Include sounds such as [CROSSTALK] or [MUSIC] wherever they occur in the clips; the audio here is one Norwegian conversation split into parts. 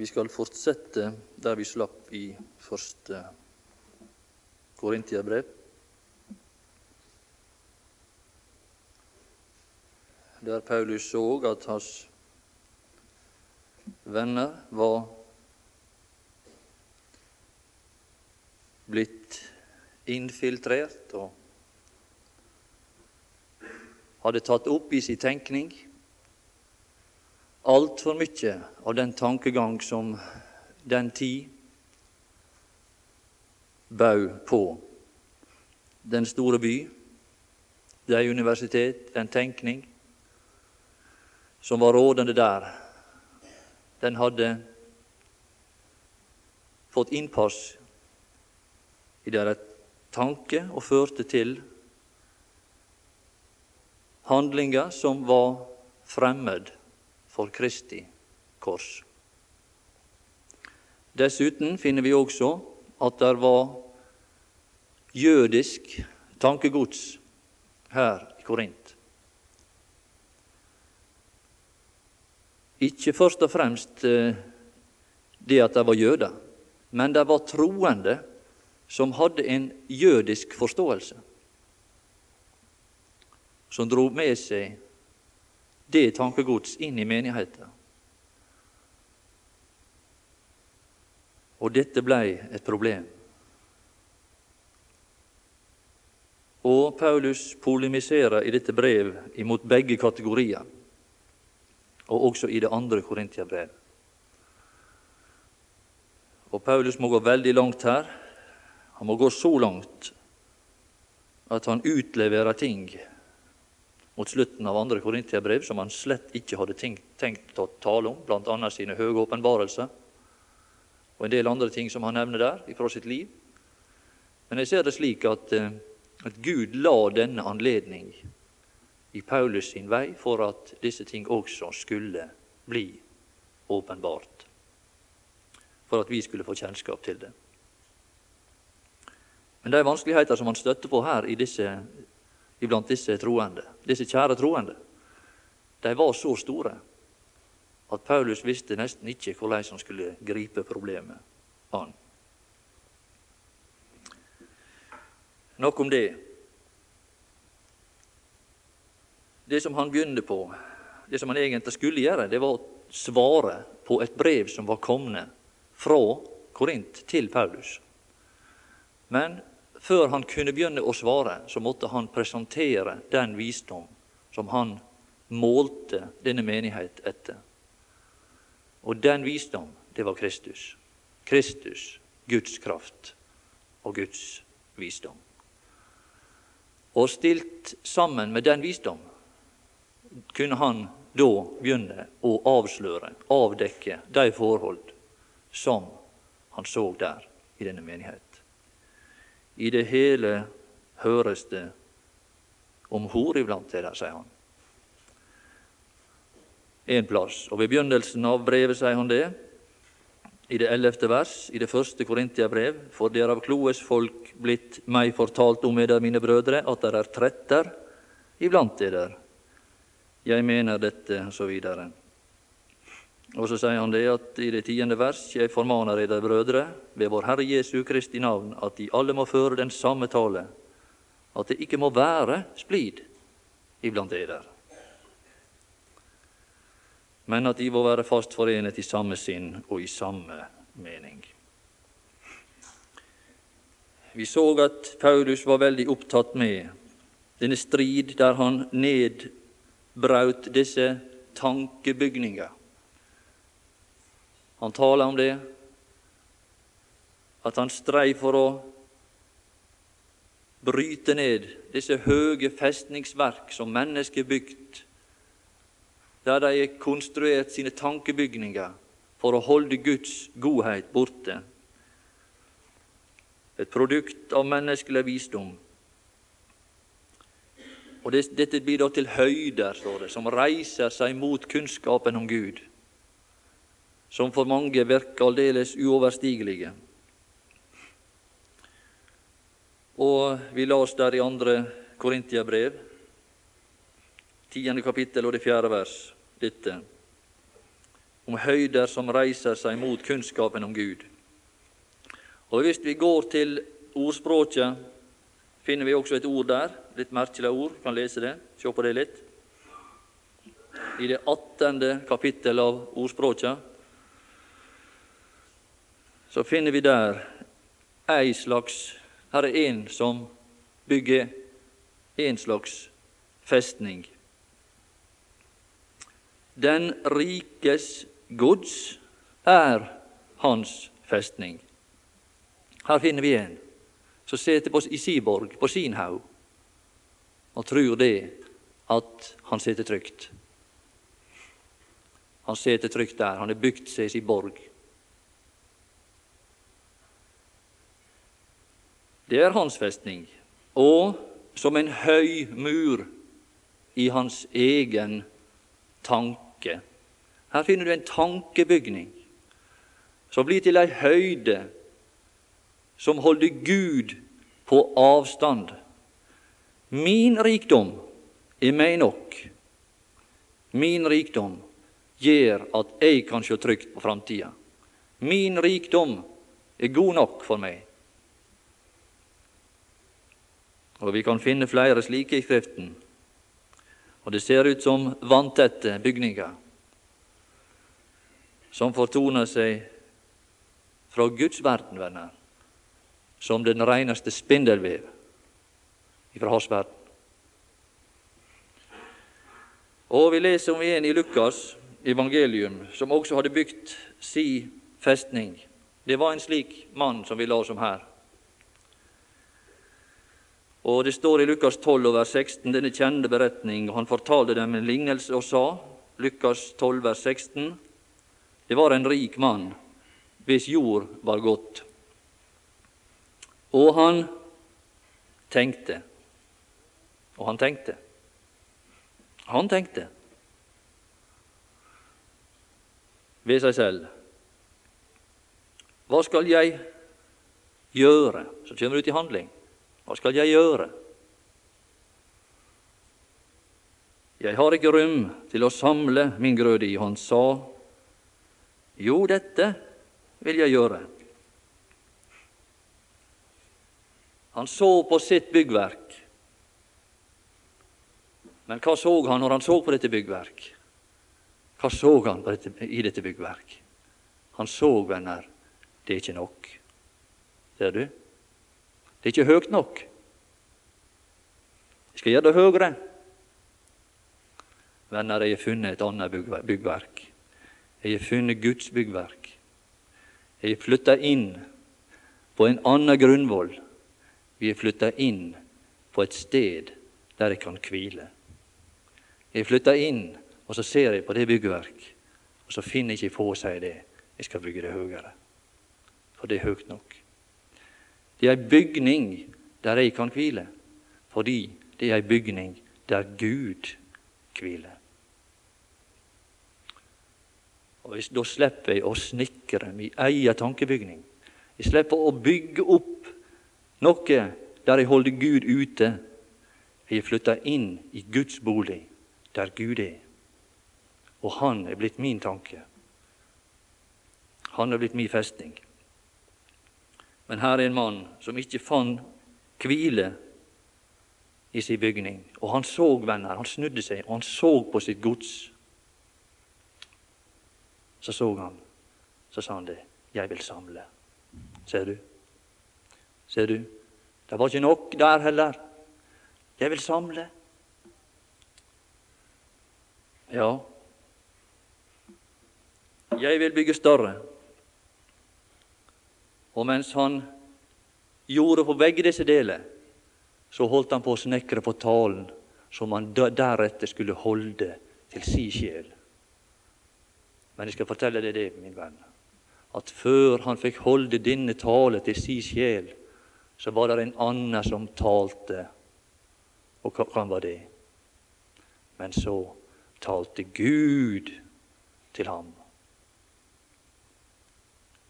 Vi skal fortsette der vi slapp i første Korintiabrev. Der Paulus så at hans venner var blitt infiltrert og hadde tatt opp i sin tenkning altfor mye av den tankegang som den tid bød på. Den store by, det universitet, den tenkning som var rådende der, den hadde fått innpass i deres tanke og førte til handlinger som var fremmed for Kristi kors. Dessuten finner vi også at det var jødisk tankegods her i Korint. Ikke først og fremst eh, det at de var jøder, men de var troende som hadde en jødisk forståelse som dro med seg det tankegods inn i menigheten. Og dette ble et problem. Og Paulus polemiserer i dette brev imot begge kategorier, og også i det andre Korintiabrev. Og Paulus må gå veldig langt her. Han må gå så langt at han utleverer ting mot slutten av andre Korintiabrev som han slett ikke hadde tenkt, å tale om, bl.a. sine høye åpenbarelser og en del andre ting som han nevner der fra sitt liv. Men jeg ser det slik at, eh, at Gud la denne anledning i Paulus sin vei for at disse ting også skulle bli åpenbart, for at vi skulle få kjennskap til det. Men de vanskeligheter som han støtter på her i disse iblant disse troende, disse kjære troende, de var så store at Paulus visste nesten ikke hvordan han skulle gripe problemet an. Nok om det. Det som han begynte på, det som han egentlig skulle gjøre, det var å svare på et brev som var kommet fra Korint til Paulus. Men før han kunne begynne å svare, så måtte han presentere den visdom som han målte denne menighet etter. Og den visdom, det var Kristus. Kristus, Guds kraft og Guds visdom. Og stilt sammen med den visdom kunne han da begynne å avsløre, avdekke de forhold som han så der i denne menighet. I det hele høres det om hor iblant dere, sier han. En plass. Og ved begynnelsen av brevet sier han det, i det ellevte vers i det første Korintiabrev, for det er av Kloes folk blitt meg fortalt om eder, mine brødre, at der er tretter iblant eder. Jeg mener dette, og så videre. Og så sier han det at i det tiende vers jeg formaner eder brødre ved vår Herre Jesu Kristi navn at de alle må føre den samme tale, at det ikke må være splid iblant eder, men at de må være fast forenet i samme sinn og i samme mening. Vi så at Paulus var veldig opptatt med denne strid der han nedbraut disse tankebygninger han taler om det, at han strei for å bryte ned disse høge festningsverk som mennesker bygd, der de har konstruert sine tankebygninger for å holde Guds godhet borte. Et produkt av menneskelig visdom. Og Dette blir da til høyder, står det, som reiser seg mot kunnskapen om Gud som for mange virker aldeles uoverstigelige. Og vi las der i andre Korintiabrev, tiende kapittel og det fjerde vers, dette. om høyder som reiser seg mot kunnskapen om Gud. Og Hvis vi går til ordspråket, finner vi også et ord der, litt merkelig ord. Kan lese det, se på det litt. I det 18. kapittel av ordspråket så finner vi der ei slags Her er en som bygger en slags festning. Den rikes gods er hans festning. Her finner vi en som sitter i Siborg, på sin haug, og tror det at han sitter trygt. Han sitter trygt der. Han har bygd seg sin borg. Det er hans festning. Og som en høy mur i hans egen tanke. Her finner du en tankebygning som blir til ei høyde som holder Gud på avstand. Min rikdom er meg nok. Min rikdom gjør at jeg kan se trygt på framtida. Min rikdom er god nok for meg. Og Vi kan finne flere slike i Skriften. Og det ser ut som vanntette bygninger som fortoner seg fra Guds verden, venner, som den reneste spindelvev fra hans verden. Og vi leser om en i Lukas evangelium som også hadde bygd si festning. Det var en slik mann som vi la oss om her. Og Det står i Lukas 12, vers 16, denne kjente beretning. Han fortalte dem en lignelse og sa, Lukas 12, vers 16, det var en rik mann hvis jord var godt. Og han tenkte. Og han tenkte. Han tenkte ved seg selv. Hva skal jeg gjøre? Så kommer det ut i handling. Hva skal jeg gjøre? Jeg har ikke rom til å samle min grøde i. Han sa, jo, dette vil jeg gjøre. Han så på sitt byggverk. Men hva så han når han så på dette byggverk? Hva så han dette, i dette byggverk? Han så, venner, det er ikke nok. Ser du? Det er ikke høyt nok. Jeg skal gjøre det høyere. Venner, jeg har funnet et annet byggverk. Jeg har funnet Guds byggverk. Jeg har flytta inn på en annen grunnvoll. Vi har flytta inn på et sted der jeg kan hvile. Jeg flytter inn, og så ser jeg på det byggverk, og så finner jeg ikke på seg det. Jeg skal bygge det høyere, for det er høyt nok. Det er ei bygning der jeg kan hvile, fordi det er ei bygning der Gud hviler. Og Da slipper jeg å snikre min egen tankebygning. Jeg slipper å bygge opp noe der jeg holder Gud ute. Jeg flytter inn i Guds bolig, der Gud er. Og Han er blitt min tanke. Han er blitt min festning. Men her er en mann som ikke fant hvile i sin bygning. Og han så, venner, han snudde seg, og han så på sitt gods. Så så han, så sa han det. Jeg vil samle. Ser du? Ser du? Det var ikke nok der heller. Jeg vil samle. Ja, jeg vil bygge større. Og mens han gjorde på begge disse deler, så holdt han på å snekre på talen som han deretter skulle holde til si sjel. Men jeg skal fortelle deg det, min venn, at før han fikk holde denne tale til si sjel, så var det en annen som talte. Og hva var det? Men så talte Gud til ham.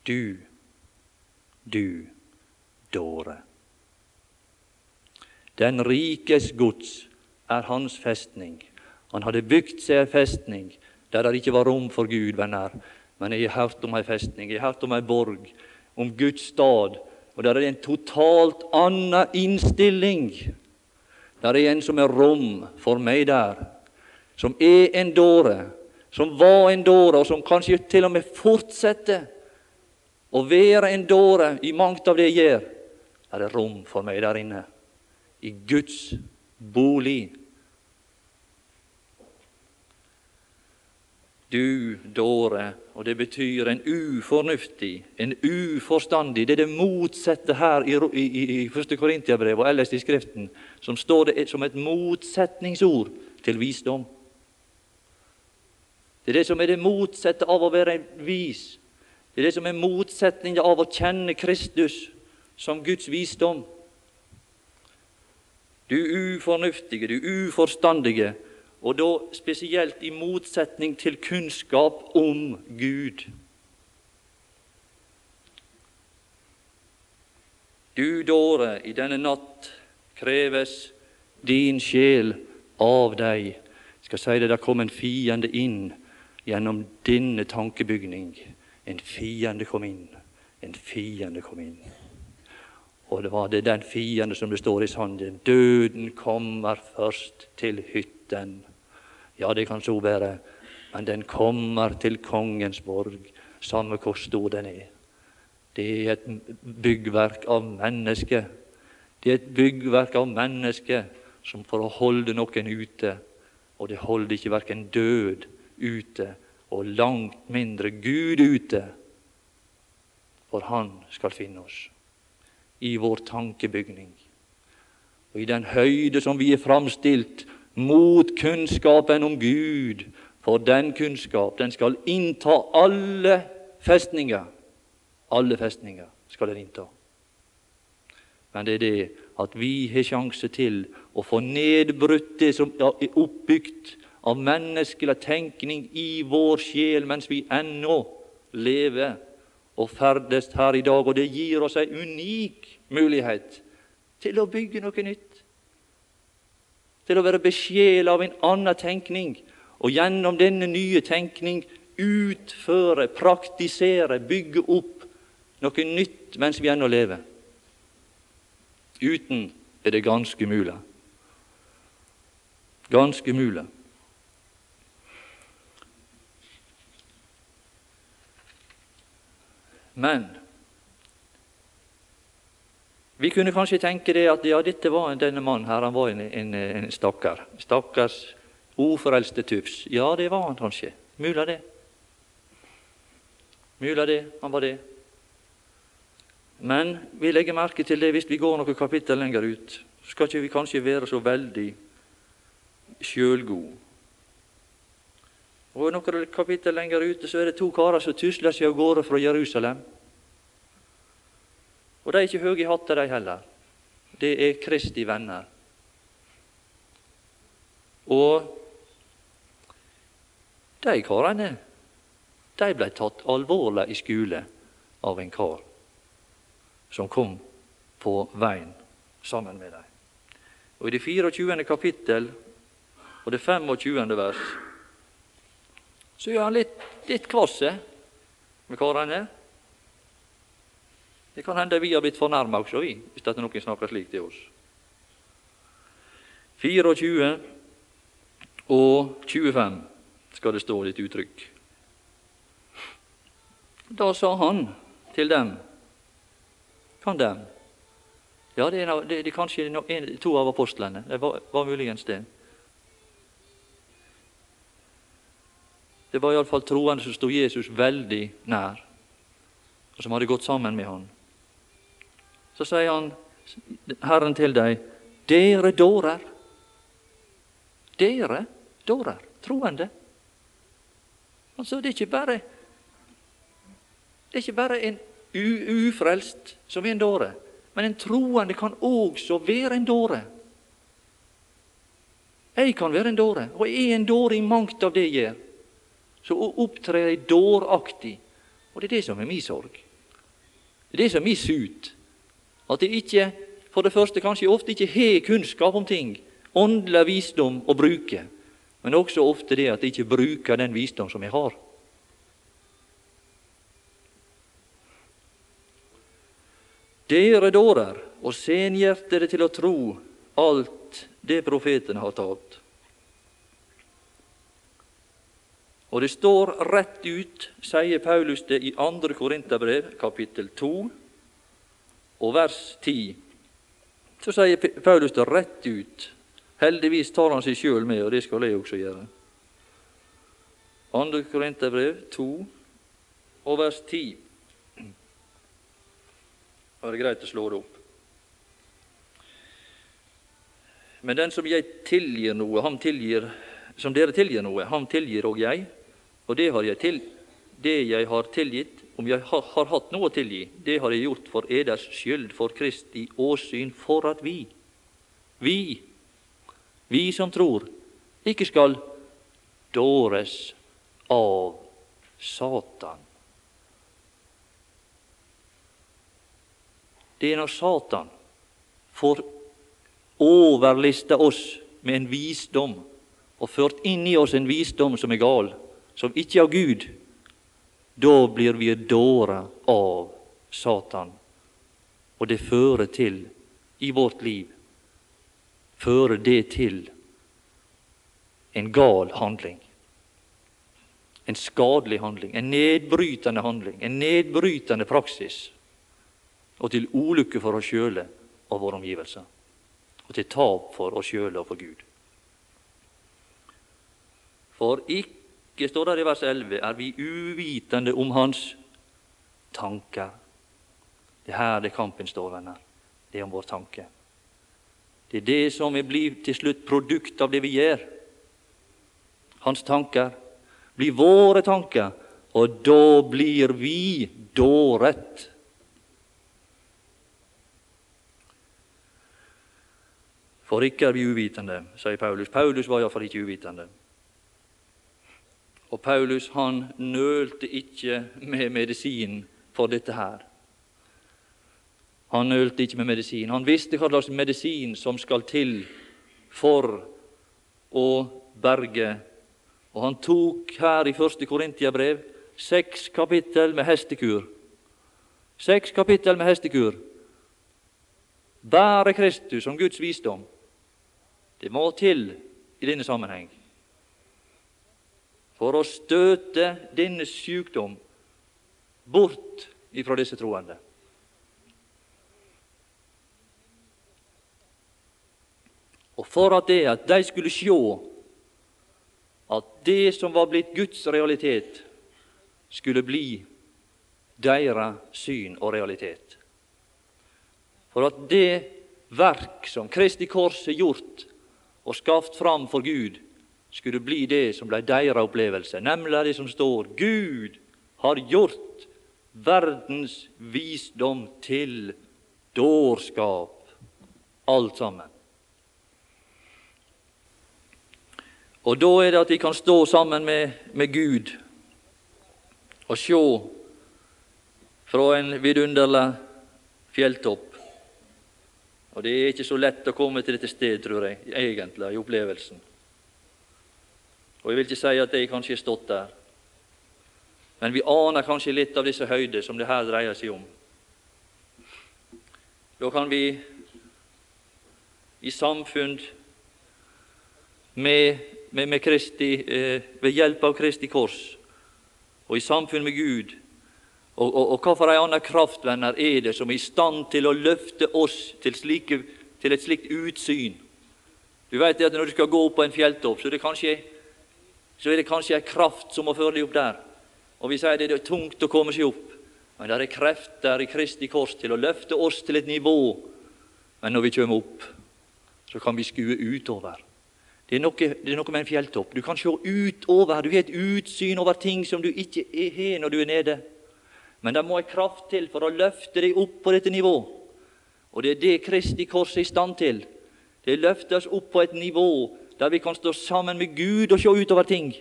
Du du dåre. Den rikes gods er hans festning. Han hadde bygd seg ei festning der det ikke var rom for Gud, venner. Men jeg har hørt om ei festning, jeg har hørt om ei borg, om Guds stad, og der er det en totalt annen innstilling. Der er en som er rom for meg der, som er en dåre, som var en dåre, og som kanskje til og med fortsetter å være en dåre i mangt av det jeg gjør. er det rom for meg der inne, i Guds bolig. Du dåre, og det betyr en ufornuftig, en uforstandig. Det er det motsatte her i, i, i 1. Korintiabrev og ellers i Skriften, som står det som et motsetningsord til visdom. Det er det som er det motsatte av å være vis. Det er det som er motsetningen av å kjenne Kristus som Guds visdom. Du ufornuftige, du uforstandige, og da spesielt i motsetning til kunnskap om Gud. Du dåre, i denne natt kreves din sjel av deg. Jeg skal si det, der kom en fiende inn gjennom denne tankebygning. En fiende kom inn. En fiende kom inn. Og det var det den fiende som det står i sanden. Døden kommer først til hytten. Ja, det kan så være, men den kommer til kongens borg, samme hvor stor den er. Det er et byggverk av mennesket. Det er et byggverk av mennesket som for å holde noen ute. Og det holder ikke verken død ute, og langt mindre Gud ute. For Han skal finne oss i vår tankebygning. Og i den høyde som vi er framstilt mot kunnskapen om Gud, for den kunnskap, den skal innta alle festninger. Alle festninger skal den innta. Men det er det at vi har sjanse til å få nedbrutt det som er oppbygd av menneskelig tenkning i vår sjel mens vi ennå lever og ferdes her i dag. Og det gir oss en unik mulighet til å bygge noe nytt. Til å være besjela av en annen tenkning, og gjennom denne nye tenkning utføre, praktisere, bygge opp noe nytt mens vi ennå lever. Uten er det ganske mulig. Ganske mulig. Men vi kunne kanskje tenke det at ja, dette var denne mannen her, han var en, en, en stakkar. Stakkars uforelste tufs. Ja, det var han kanskje. Mulig det. Mulig det. Han var det. Men vi legger merke til det hvis vi går noen kapittel lenger ut. Så skal ikke vi kanskje være så veldig sjølgode. Og noen kapittel lenger ute så er det to karer som tusler seg av gårde fra Jerusalem. Og de er ikke høye i hatten, de heller. Det er Kristi venner. Og de karene de ble tatt alvorlig i skole av en kar som kom på veien sammen med dem. Og I det 24. kapittel og det 25. vers så gjør han litt, litt kvasse med karene. Det kan hende vi har blitt fornærma også, vi, hvis er noen snakker slik til oss. 24 og 25 skal det stå litt uttrykk. Da sa han til dem Kan dem? Ja, det er, det er kanskje to av apostlene. Det var, var muligens det. Det var iallfall troende som sto Jesus veldig nær, og som hadde gått sammen med han. Så sier han, Herren til deg, dere dårer. Dere dårer, troende. Altså, det er ikke bare Det er ikke bare en ufrelst som er en dåre, men en troende kan også være en dåre. Jeg kan være en dåre, og jeg er en dåre i mangt av det jeg gjør. Så opptrer jeg dåraktig, og det er det som er min sorg. Det er det som er min sut. At jeg ikke, for det første kanskje ofte ikke har kunnskap om ting, åndelig visdom å bruke. men også ofte det at jeg ikke bruker den visdom som jeg har. Dere dårer og senhjertede til å tro alt det profetene har talt. Og det står rett ut, sier Paulus det i 2. Korinterbrev, kapittel 2, og vers 10. Så sier Paulus det rett ut. Heldigvis tar han seg sjøl med, og det skal jeg også gjøre. 2. Korinterbrev 2 og vers 10. Da er det greit å slå det opp. Men den som jeg tilgir noe, ham tilgir som dere tilgir noe, ham tilgir og jeg. Og det, har jeg til, det jeg har tilgitt, om jeg har, har, hatt noe å tilgi, det har jeg gjort for eders skyld, for Kristi åsyn, for at vi, vi, vi som tror, ikke skal dåres av Satan. Det er når Satan får overlista oss med en visdom og ført inn i oss en visdom som er gal, som ikke av Gud, da blir vi dårer av Satan. Og det fører til, i vårt liv, fører det til en gal handling. En skadelig handling, en nedbrytende handling, en nedbrytende praksis. Og til ulykke for oss sjøle og våre omgivelser. Og til tap for oss sjøle og for Gud. For ikke ikke, står der i vers 11, er vi uvitende om hans tanker. Det er her det kampen står, venner. Det er om vår tanke. Det er det som blir til slutt produkt av det vi gjør. Hans tanker blir våre tanker, og da blir vi dåret. For ikke er vi uvitende, sier Paulus. Paulus var iallfall ikke uvitende. Og Paulus han nølte ikke med medisin for dette her. Han nølte ikke med medisin. Han visste hva slags medisin som skal til for å berge. Og han tok her i første Korintiabrev seks kapittel med hestekur. Seks kapittel med hestekur. Bære Kristus som Guds visdom. Det må til i denne sammenheng for å støte denne sykdom bort ifra disse troende. Og for at, det, at de skulle sjå at det som var blitt Guds realitet, skulle bli deres syn og realitet. For at det verk som Kristi kors har gjort og skapt fram for Gud, skulle bli det som ble deres opplevelse, nemlig det som står Gud har gjort verdens visdom til dårskap, alt sammen. Og da er det at vi kan stå sammen med, med Gud og se fra en vidunderlig fjelltopp. Og det er ikke så lett å komme til dette sted, tror jeg, egentlig, i opplevelsen. Og Jeg vil ikke si at jeg kanskje har stått der, men vi aner kanskje litt av disse høyder som det her dreier seg om. Da kan vi i samfunn med, med, med Kristi, eh, ved hjelp av Kristi kors og i samfunn med Gud og, og, og hva for ei anna kraft, venner, er det som er i stand til å løfte oss til, slike, til et slikt utsyn? Du vet at Når du skal gå opp på en fjelltopp, så er det kanskje så er det kanskje ei kraft som må føre deg opp der. Og vi sier det er tungt å komme seg opp. Men det er krefter i Kristi kors til å løfte oss til et nivå. Men når vi kommer opp, så kan vi skue utover. Det er, noe, det er noe med en fjelltopp. Du kan se utover. Du har et utsyn over ting som du ikke har når du er nede. Men det må ei kraft til for å løfte deg opp på dette nivå. Og det er det Kristi kors er i stand til. Det løfter oss opp på et nivå der vi kan stå sammen med Gud og se utover ting.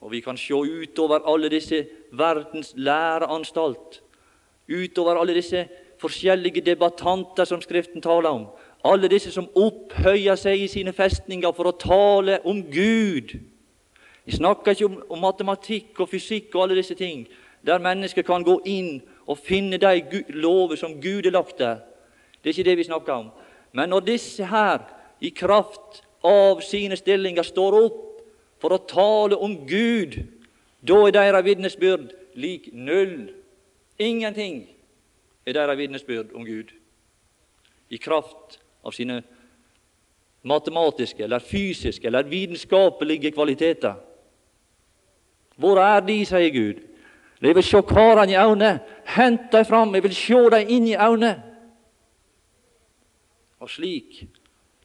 Og vi kan se utover alle disse verdens læreanstalt, utover alle disse forskjellige debattanter som Skriften taler om, alle disse som opphøyer seg i sine festninger for å tale om Gud. Vi snakker ikke om, om matematikk og fysikk og alle disse ting, der mennesker kan gå inn og finne de lover som Gud har lagt der. Det er ikke det vi snakker om. Men når disse her, i kraft av sine stillinger, står opp for å tale om Gud, da er deres vitnesbyrd lik null. Ingenting er deres vitnesbyrd om Gud. I kraft av sine matematiske eller fysiske eller vitenskapelige kvaliteter. Hvor er de, sier Gud. Jeg vil se karene i øynene. Hent dem fram, jeg vil se dem inn i øynene. Og slik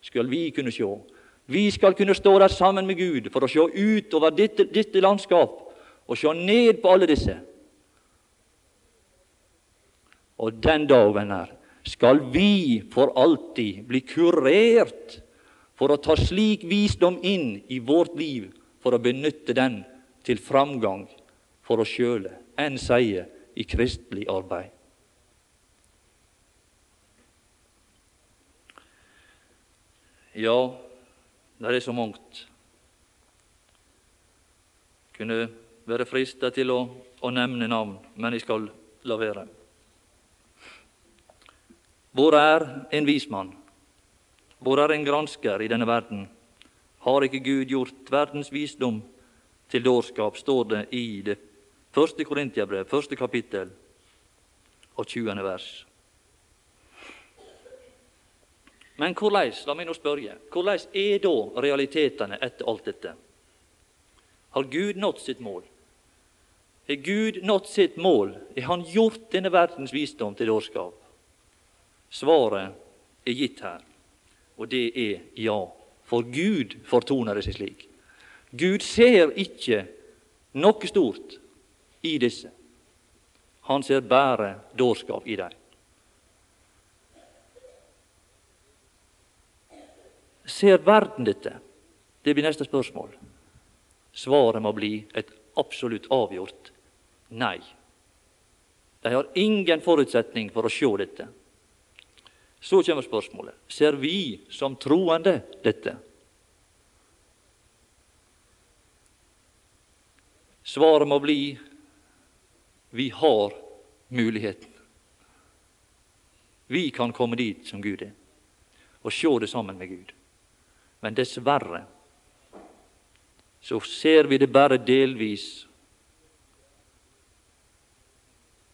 skal vi kunne se. Vi skal kunne stå der sammen med Gud for å se utover dette, dette landskap og se ned på alle disse. Og den dag, venner, skal vi for alltid bli kurert for å ta slik visdom inn i vårt liv for å benytte den til framgang for oss sjøle, enn sier i kristelig arbeid. Ja, det er så mangt. Kunne være frista til å, å nevne navn, men jeg skal la være. Hvor er en vismann? Hvor er en gransker i denne verden? Har ikke Gud gjort verdens visdom til dårskap, står det i det første Korintiabrev, første kapittel og 20. vers. Men hvordan, la meg nå spørre, hvordan er da realitetene etter alt dette? Har Gud nådd sitt mål? Har Gud nådd sitt mål? Har Han gjort denne verdens visdom til dårskap? Svaret er gitt her, og det er ja. For Gud fortoner det seg slik. Gud ser ikke noe stort i disse. Han ser bare dårskap i dem. Ser verden dette? Det blir neste spørsmål. Svaret må bli et absolutt avgjort nei. De har ingen forutsetning for å se dette. Så kommer spørsmålet ser vi som troende dette. Svaret må bli vi har muligheten. Vi kan komme dit som Gud er, og se det sammen med Gud. Men dessverre så ser vi det bare delvis.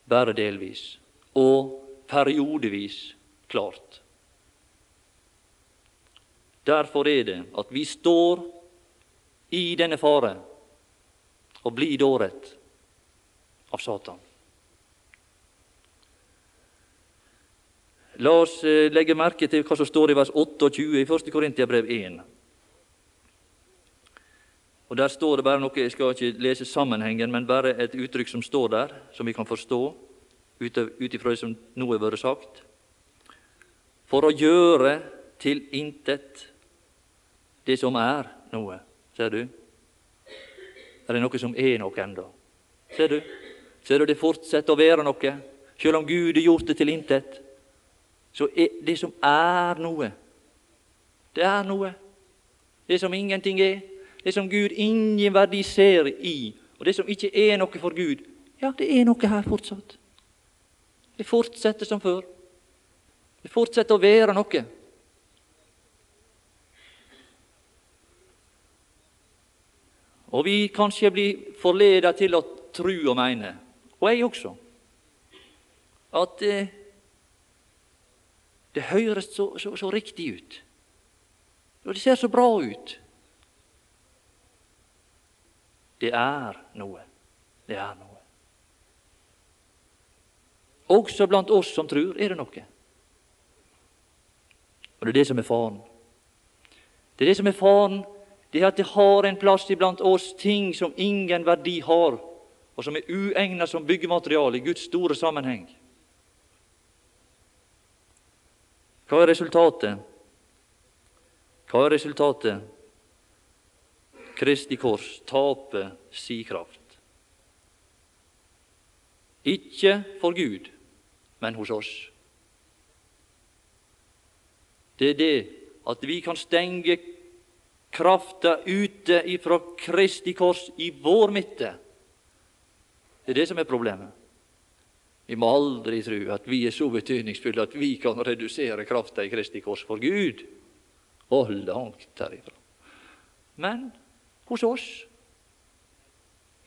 Bare delvis. Og periodevis klart. Derfor er det at vi står i denne fare og blir dåret av Satan. La oss eh, legge merke til hva som står i vers 28 i 1. Korintiabrev 1. Og Der står det bare noe, Jeg skal ikke lese sammenhengen, men bare et uttrykk som står der, som vi kan forstå ut ifra det som nå har vært sagt for å gjøre til intet det som er noe. Ser du? Er det noe som er noe ennå? Ser du? Ser du det fortsetter å være noe? Selv om Gud har gjort det til intet, så det som er noe, det er noe. Det som ingenting er, det som Gud ingen verdi ser i, og det som ikke er noe for Gud, ja, det er noe her fortsatt. Det fortsetter som før. Det fortsetter å være noe. Og vi kanskje blir forledet til å tro og mene, og jeg også, at eh, det høres så, så, så, riktig ut. Og det ser så bra ut. Det er noe. Det er noe. Også blant oss som tror, er det noe. Og det er det som er faren. Det er det som er faren, det er at det har en plass iblant oss ting som ingen verdi har, og som er uegnet som byggemateriale i Guds store sammenheng. Hva er resultatet? Hva er resultatet? Kristi kors taper si kraft. Ikke for Gud, men hos oss. det er det at vi kan stenge krafta ute ifra Kristi kors i vår midte. Det er det som er problemet. Vi må aldri tro at vi er så betydningsfulle at vi kan redusere krafta i Kristi kors for Gud. Og langt derifra. Men hos oss,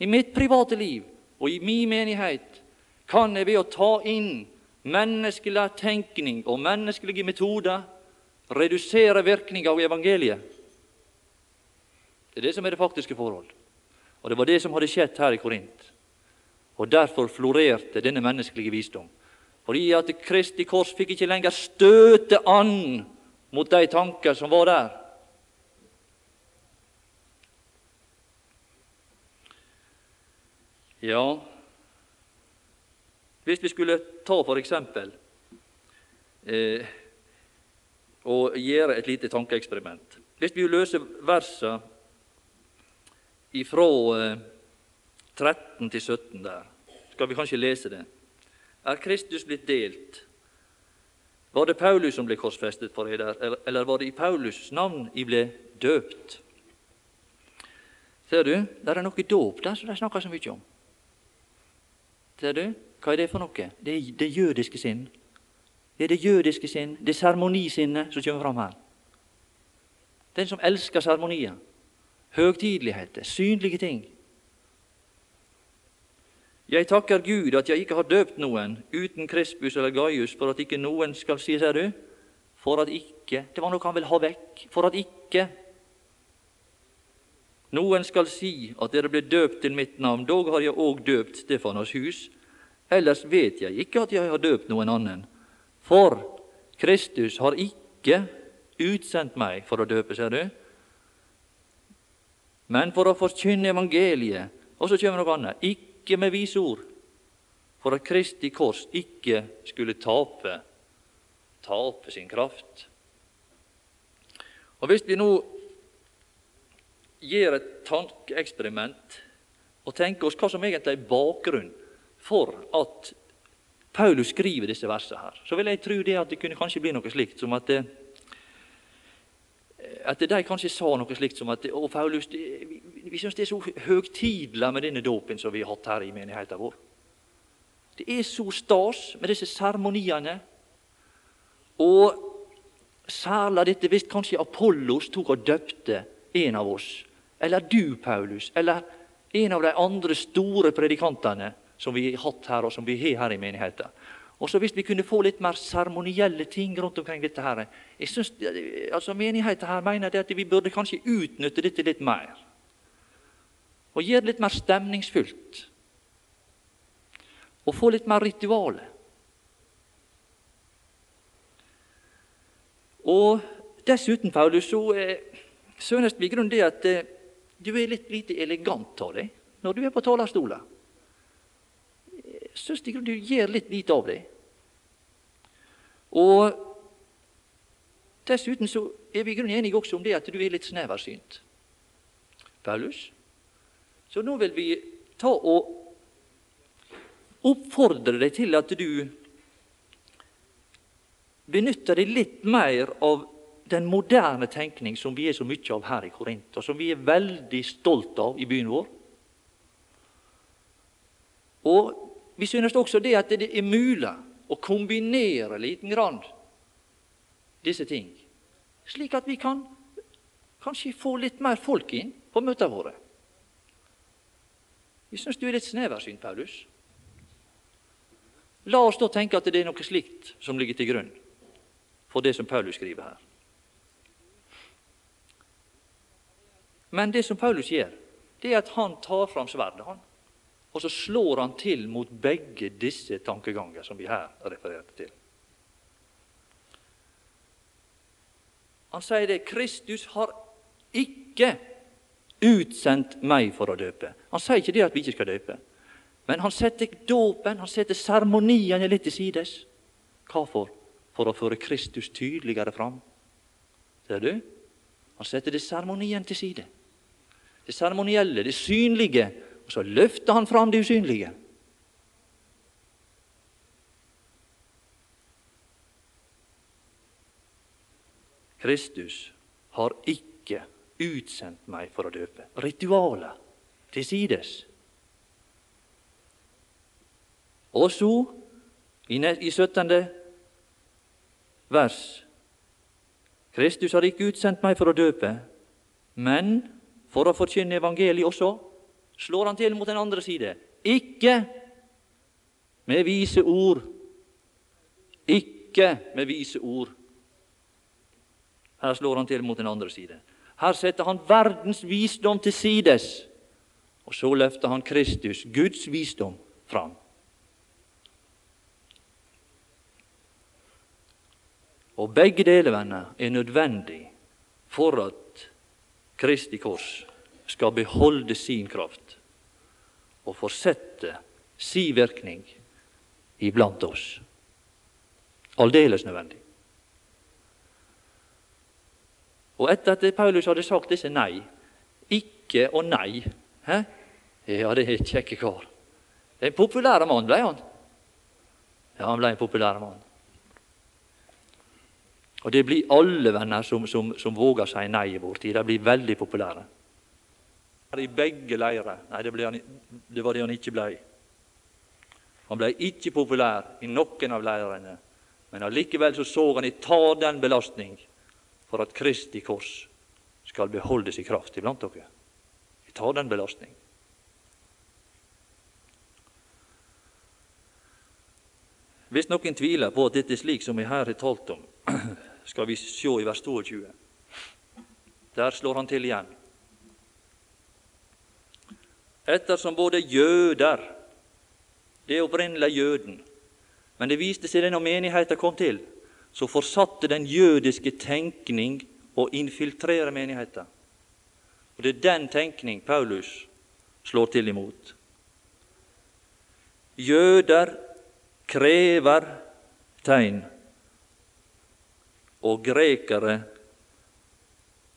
i mitt private liv og i min menighet, kan jeg ved å ta inn menneskelig tenkning og menneskelige metoder redusere virkninga av evangeliet. Det er det som er det faktiske forhold. Og det var det som hadde skjedd her i Korint. Og derfor florerte denne menneskelige visdom. Fordi at Kristi kors fikk ikke lenger støte an mot de tanker som var der. Ja, hvis vi skulle ta for eksempel eh, og gjøre et lite tankeeksperiment Hvis vi løser versene ifra eh, 13 til 17 der, skal vi kanskje lese det. Er Kristus blitt delt? Var det Paulus som ble korsfestet for eder, eller var det i Paulus' navn I ble døpt? Ser du, der er noe dåp der som de snakker så mye om. Ser du? Hva er det for noe? Det er det jødiske sinn. Det er det jødiske sinn, det seremonisinnet som kommer fram her. Den som elsker seremonier, høgtideligheter, synlige ting. Jeg takker Gud at jeg ikke har døpt noen uten Krispus eller Gaius, for at ikke noen skal si, ser du, for at ikke Det var noe han ville ha vekk. For at ikke noen skal si at dere ble døpt til mitt navn, dog har jeg òg døpt Stefanos hus. Ellers vet jeg ikke at jeg har døpt noen annen. For Kristus har ikke utsendt meg for å døpe, ser du, men for å forkynne evangeliet. Og så kommer noe annet. Ikke med vise ord, for at Kristi kors ikke skulle tape, tape sin kraft. Og Hvis vi nå gjør et tankeeksperiment og tenker oss hva som egentlig er bakgrunnen for at Paulus skriver disse versene her, så vil jeg tro det at det kunne kanskje bli noe slikt som at eh, at de kanskje sa noe slikt som at å Paulus, det, vi, vi syns det er så høgtidelig med denne dåpen som vi har hatt her i menigheten vår. Det er så stas med disse seremoniene. Og særlig dette hvis kanskje Apollos tok og døpte en av oss, eller du, Paulus, eller en av de andre store predikantene som vi har hatt her, og som vi har her i menigheten. Og så Hvis vi kunne få litt mer seremonielle ting rundt omkring dette her, jeg synes, altså Menigheten her mener at vi burde kanskje utnytte dette litt mer. Og gjøre det litt mer stemningsfullt. Og få litt mer ritualer. Og dessuten, Paulus, så eh, synes vi i grunnen det at eh, du er litt lite elegant av deg når du er på talerstolen syns du gjør litt lite av det. Og Dessuten så er vi i grunnen enige også om det at du er litt sneversynt. Paulus. Så nå vil vi ta og oppfordre deg til at du benytter deg litt mer av den moderne tenkning som vi er så mye av her i Korint, og som vi er veldig stolt av i byen vår. Og vi synes også det at det er mulig å kombinere liten grann disse ting, slik at vi kan kanskje få litt mer folk inn på møtene våre. Vi syns du er litt sneversynt, Paulus. La oss da tenke at det er noe slikt som ligger til grunn for det som Paulus skriver her. Men det som Paulus gjør, det er at han tar fram sverdet. han. Og så slår han til mot begge disse tankeganger som vi her refererte til. Han sier det Kristus har ikke utsendt meg for å døpe. Han sier ikke det at vi ikke skal døpe. Men han setter dåpen, han setter seremoniene litt til sides. Hvorfor? For å føre Kristus tydeligere fram. Ser du? Han setter det seremonien til side. Det seremonielle, det synlige, så løfter han fram det usynlige. Kristus har ikke utsendt meg for å døpe. Ritualet til sides. Og så, i 17. vers Kristus har ikke utsendt meg for å døpe, men for å forkynne evangeliet også, slår han til mot den andre side. Ikke med vise ord. Ikke med vise ord. Her slår han til mot den andre side. Her setter han verdens visdom til sides, og så løfter han Kristus, Guds visdom, fram. Og begge deler, venner, er nødvendig for at Kristi kors skal beholde sin kraft og fortsette si virkning iblant oss. Aldeles nødvendig. Og etter at Paulus hadde sagt disse nei, ikke og nei he? Ja, det er kjekke kar. En populær mann ble han. Ja, han ble en populær mann. Og det blir alle venner som, som, som våger si nei i vår tid. De blir veldig populære. I begge leirer. Nei, det, han, det var det han ikke ble. Han ble ikke populær i noen av leirene, men allikevel så, så han i ta den belastning for at Kristi kors skal beholde sin kraft iblant dere. Vi tar den belastning. Hvis noen tviler på at dette er slik som vi her har talt om, [CLEARS THROAT] skal vi se i vers 22. Der slår han til igjen. Ettersom både jøder Det er opprinnelig jøden. Men det viste seg det når menigheten kom til, så forsatte den jødiske tenkning å infiltrere menigheten. Og Det er den tenkning Paulus slår til imot. Jøder krever tegn og grekere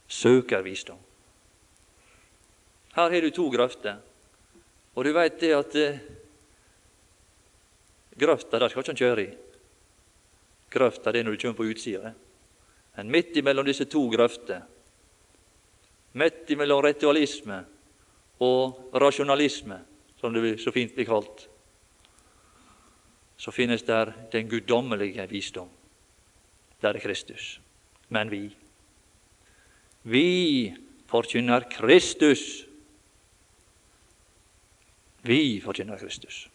søker visdom. Her har du to grøfter, og du veit det at eh, grøfta der skal ikke han kjøre i. Grøfta det er når du kommer på utsida. Men midt imellom disse to grøfter, midt imellom ritualisme og rasjonalisme, som det så fint blir kalt, så finnes der den guddommelige visdom der er Kristus. Men vi, vi forkynner Kristus. Vi forkynner Kristus.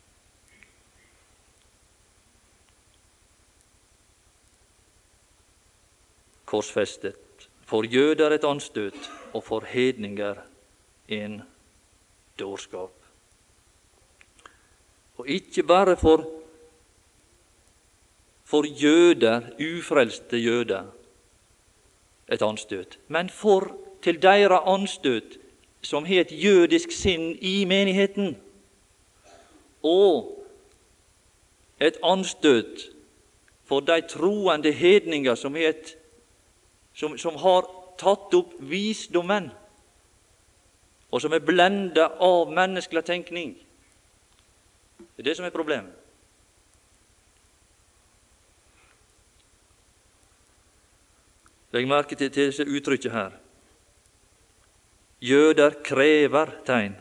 Korsfestet. For jøder et anstøt, og for hedninger en dårskap. Og ikke bare for for jøder, ufrelste jøder, et anstøt. Men for til deres anstøt, som har et jødisk sinn i menigheten, og et anstøt for de troende hedninger som, het, som, som har tatt opp visdommen, og som er blenda av menneskelig tenkning. Det er det som er problemet. Legg merke til, til disse uttrykket her. Jøder krever tegn.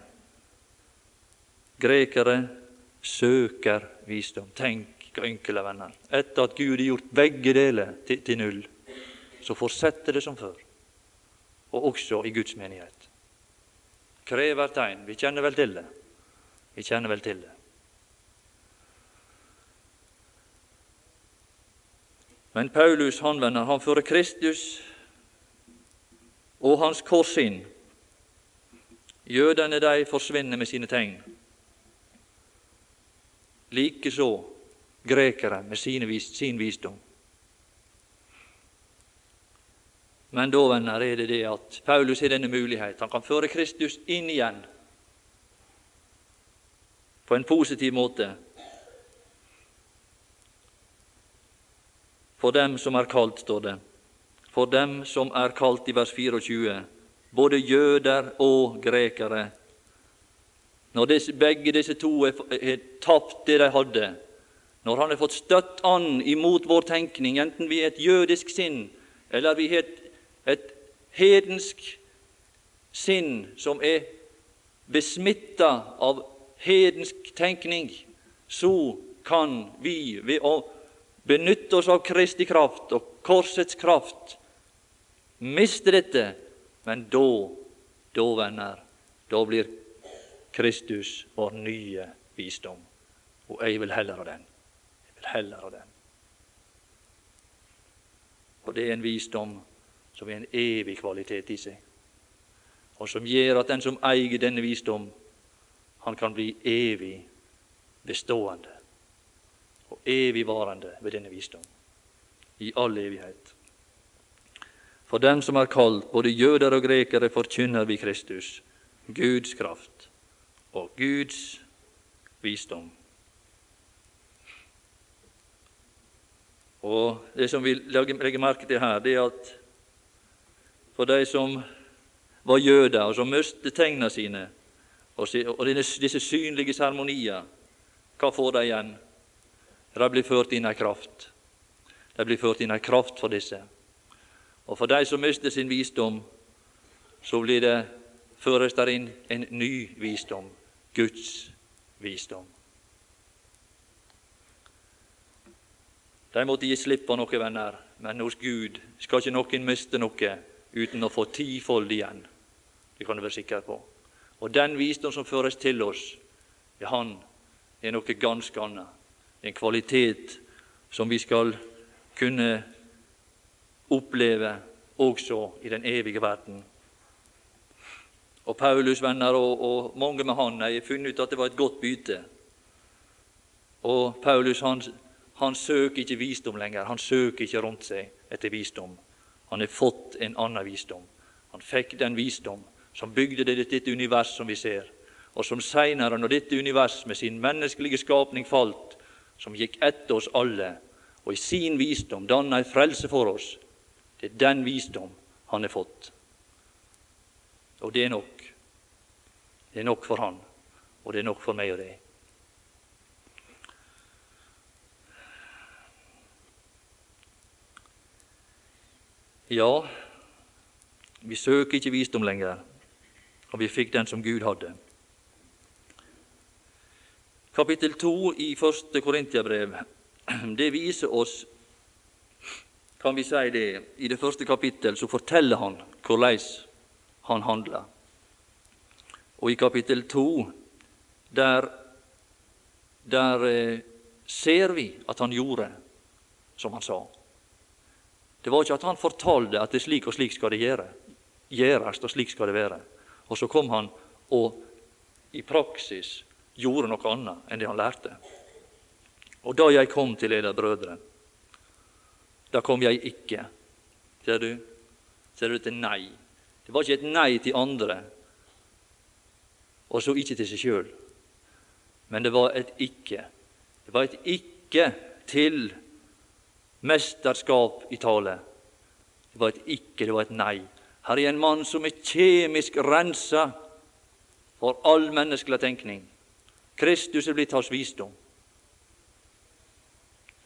Grekere søker visdom. Tenk, enkle venner. Etter at Gud har gjort begge deler til, til null, så fortsetter det som før. Og også i Guds menighet. Krever tegn. Vi kjenner vel til det. Vi kjenner vel til det. Men Paulus han, venner, han fører Kristus og hans kors inn. Jødene de forsvinner med sine tegn. Likeså grekere med sin visdom. Men da, venner, er det det at Paulus har denne mulighet. Han kan føre Kristus inn igjen på en positiv måte For dem som er kalt, står det. For dem som er kalt i vers 24, både jøder og grekere. Når disse, begge disse to har tapt det de hadde, når han har fått støtt an imot vår tenkning, enten vi er et jødisk sinn eller vi har et hedensk sinn som er besmitta av hedensk tenkning, så kan vi ved å benytte oss av Kristi kraft og korsets kraft miste dette. Men da, da, venner, da blir Kristus vår nye visdom. Og jeg vil heller ha den. Jeg vil heller ha den. Og det er en visdom som har en evig kvalitet i seg, og som gjør at den som eier denne visdom, han kan bli evig bestående og evigvarende ved denne visdom i all evighet. For dem som er kalt, både jøder og grekere, forkynner vi Kristus, Guds kraft og Guds visdom. Og Det som vi legger merke til her, det er at for de som var jøder, og som mistet tegnene sine, og disse synlige seremonier, hva får de igjen? De blir ført inn ei kraft. De blir ført inn ei kraft for disse. Og for de som mister sin visdom, så blir det føres der inn en ny visdom, Guds visdom. De måtte gi slipp på noe, venner, men hos Gud skal ikke noen miste noe uten å få tifold igjen. Det kan du være sikker på. Og den visdom som føres til oss, ja, han er noe ganske annet en kvalitet som vi skal kunne oppleve også i den evige verden. Og Paulus, venner, og, og mange med han, har funnet ut at det var et godt bytte. Og Paulus han, han søker ikke visdom lenger. Han søker ikke rundt seg etter visdom. Han har fått en annen visdom. Han fikk den visdom som bygde det, dette univers som vi ser, og som seinere, når dette univers med sin menneskelige skapning falt, som gikk etter oss alle, og i sin visdom danna ei frelse for oss. Det er den visdom han har fått. Og det er nok. Det er nok for han, og det er nok for meg og deg. Ja, vi søker ikke visdom lenger, og vi fikk den som Gud hadde. Kapittel 2 i første Korintiabrev [CLEARS THROAT] det viser oss kan vi si det, I det første kapittel så forteller han hvordan han handler. Og i kapittel 2 der, der eh, ser vi at han gjorde som han sa. Det var ikke at han fortalte at det slik og slik skal det gjøre, gjøres, og slik skal det være. Og så kom han og i praksis gjorde noe annet enn det han lærte. Og da jeg kom til eder brødre, da kom jeg ikke. Ser du? Ser du til nei? Det var ikke et nei til andre, og så ikke til seg sjøl. Men det var et ikke. Det var et ikke til mesterskap i tale. Det var et ikke, det var et nei. Her er en mann som er kjemisk rensa for all menneskelig tenkning. Kristus er blitt hans visdom.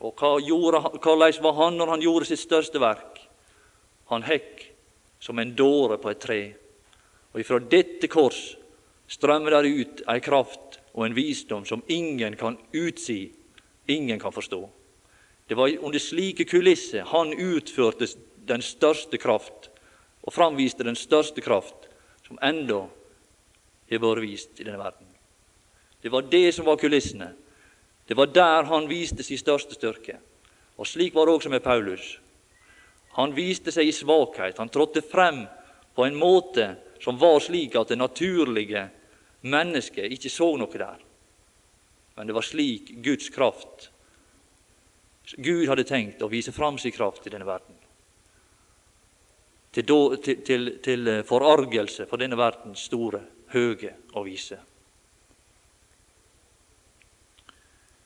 Og hva gjorde, hvordan var han når han gjorde sitt største verk? Han hekk som en dåre på et tre. Og ifra dette kors strømmer der ut ei kraft og en visdom som ingen kan utsi, ingen kan forstå. Det var under slike kulisser han utførte den største kraft, og framviste den største kraft som enda har vært vist i denne verden. Det var det som var kulissene. Det var der han viste sin største styrke. Og slik var det også med Paulus. Han viste seg i svakhet. Han trådte frem på en måte som var slik at det naturlige mennesket ikke så noe der. Men det var slik Guds kraft Gud hadde tenkt å vise fram sin kraft i denne verden. Til, til, til, til forargelse for denne verdens store, høge og vise.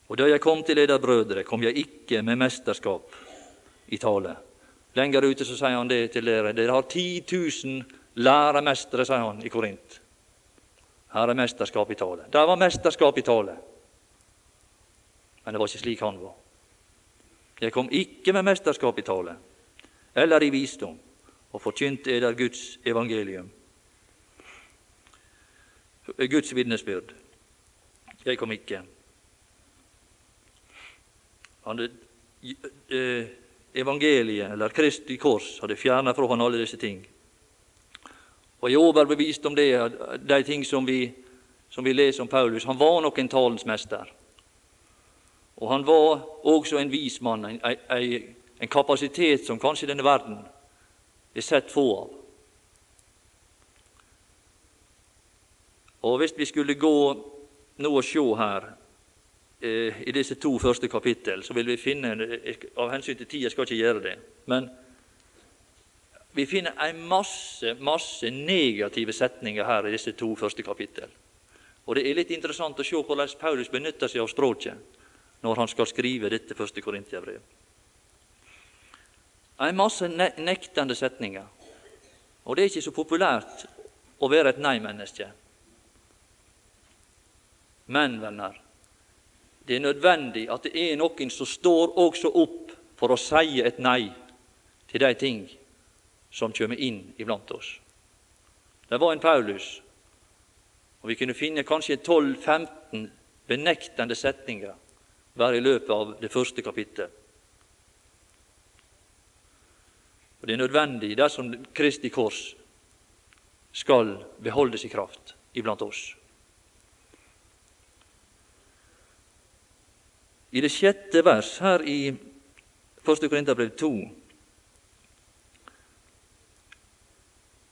Og da jeg kom til eder brødre, kom jeg ikke med mesterskap i tale. Lenger ute så sier han det til dere. Dere har 10 000 læremestere, sier han i Korint. Her er mesterskap i tale. Der var mesterskap i tale. Men det var ikke slik han var. Jeg kom ikke med mesterskap i tale eller i visdom og forkynte eder Guds evangelium. Guds vitnesbyrd. Jeg kom ikke. Han eh, evangeliet, eller Kristi kors, hadde fjerna fra han alle disse ting. Og jeg er overbevist om det, de ting som vi, som vi leser om Paulus. Han var nok en talens mester. Og han var også en vis mann, en, en, en kapasitet som kanskje denne verden er sett få av. Og Hvis vi skulle gå nå og se her i disse to første kapittel, så vil vi finne Av hensyn til tid, jeg skal ikke gjøre det, men vi finner en masse, masse negative setninger her i disse to første kapittel. Og Det er litt interessant å se hvordan Paulus benytter seg av språket når han skal skrive dette første Korintiabrev. En masse ne nektende setninger. Og det er ikke så populært å være et nei-menneske. Men, venner, det er nødvendig at det er noen som står også opp for å si et nei til de ting som kommer inn iblant oss. Det var en Paulus, og vi kunne finne kanskje 12-15 benektende setninger bare i løpet av det første kapittelet. Og Det er nødvendig dersom Kristi kors skal beholde i kraft iblant oss. I det sjette vers her i 1. Korinterbrev 2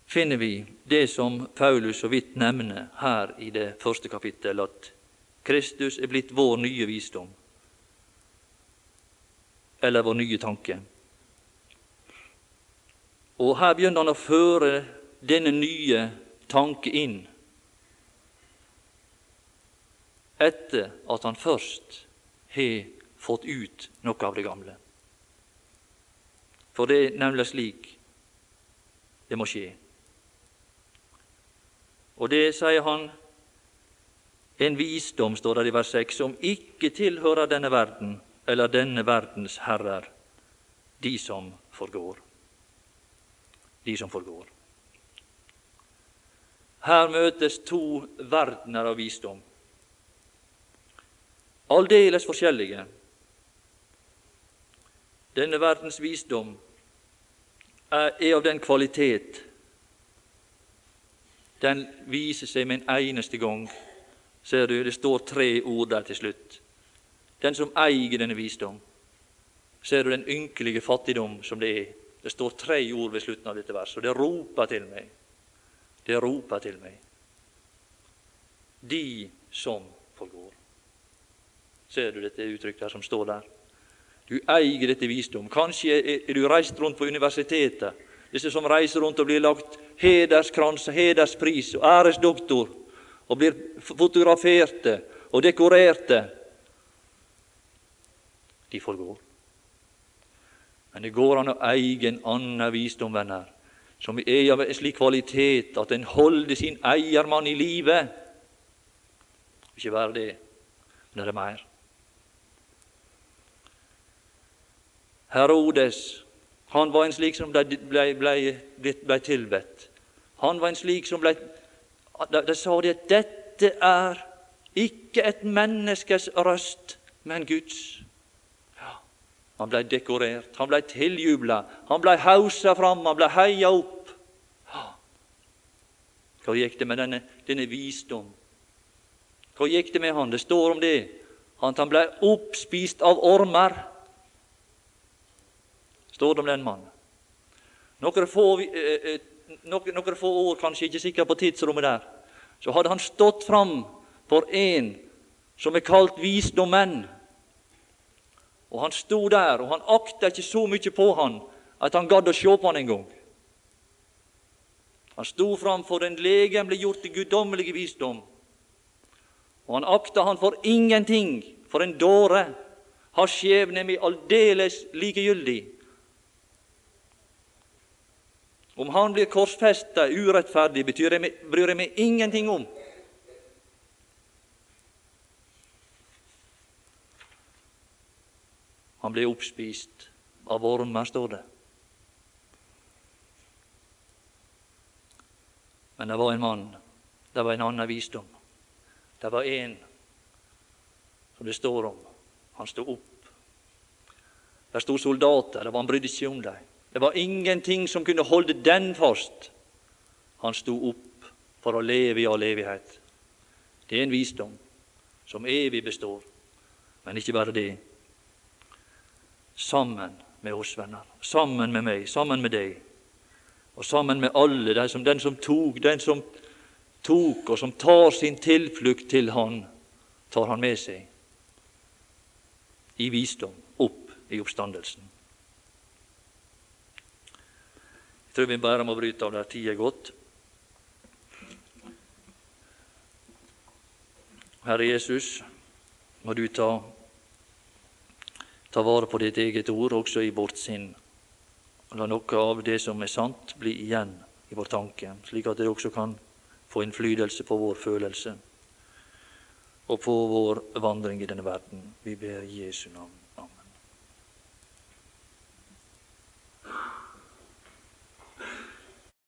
finner vi det som Paulus så vidt nevner her i det første kapittel, at Kristus er blitt vår nye visdom eller vår nye tanke. Og her begynner han å føre denne nye tanke inn etter at han først har fått ut noe av det gamle. For det er nemlig slik det må skje. Og det sier han en visdom, står det i vers 6, som ikke tilhører denne verden, eller denne verdens herrer, de som forgår. De som forgår. Her møtes to verdener av visdom, aldeles forskjellige. Denne verdens visdom er av den kvalitet den viser seg med en eneste gang. Ser du, det står tre ord der til slutt den som eier denne visdom. Ser du den ynkelige fattigdom som det er? Det står tre ord ved slutten av dette verset, og det roper til meg. Det roper til meg. De som. Ser du dette uttrykket her som står der? Du eier dette visdom. Kanskje er du reist rundt på universitetet, disse som reiser rundt og blir lagt hederskrans, hederspris og æresdoktor, og blir fotograferte og dekorerte de forgår. Men det går an å eie en annen visdom, venner, som er av en slik kvalitet at en holder sin eiermann i live. Ikke bare det, men det er mer. Herodes han var en slik som ble, ble, ble, ble tilbedt. Han var en slik som ble De sa de at dette er ikke et menneskes røst, men Guds. Ja, Han blei dekorert, han blei tiljubla, han blei hausa fram, han blei heia opp. Hva gikk det med denne, denne visdom? Hva gikk det med han? Det står om det, at han blei oppspist av ormer. Står det om den mannen. Noen få, eh, eh, noen, noen få år, kanskje ikke sikker på tidsrommet der, så hadde han stått fram for en som er kalt visdommenn. Og han sto der, og han akta ikke så mye på han at han gadd å se på han en gang. Han sto fram for den legemliggjorte guddommelige visdom, og han akta han for ingenting, for en dåre. Hans skjebne er meg aldeles likegyldig. Om han blir korsfesta urettferdig, betyr jeg, bryr jeg meg ingenting om. Han ble oppspist av ormer, står det. Men det var en mann, det var en annen visdom. Det var en som det står om. Han sto opp. Der sto soldater, det var han brydde seg om dem. Det var ingenting som kunne holde den fast. Han sto opp for å leve i all evighet. Det er en visdom som evig består. Men ikke bare det. Sammen med oss, venner. Sammen med meg, sammen med deg. Og sammen med alle, den som, den som tok, den som tok, og som tar sin tilflukt til Han, tar Han med seg i visdom opp i oppstandelsen. Jeg tror vi bare må bryte av der tida er gått. Herre Jesus, må du ta, ta vare på ditt eget ord også i vårt sinn. La noe av det som er sant, bli igjen i vår tanke, slik at det også kan få innflytelse på vår følelse og på vår vandring i denne verden. Vi ber Jesu navn.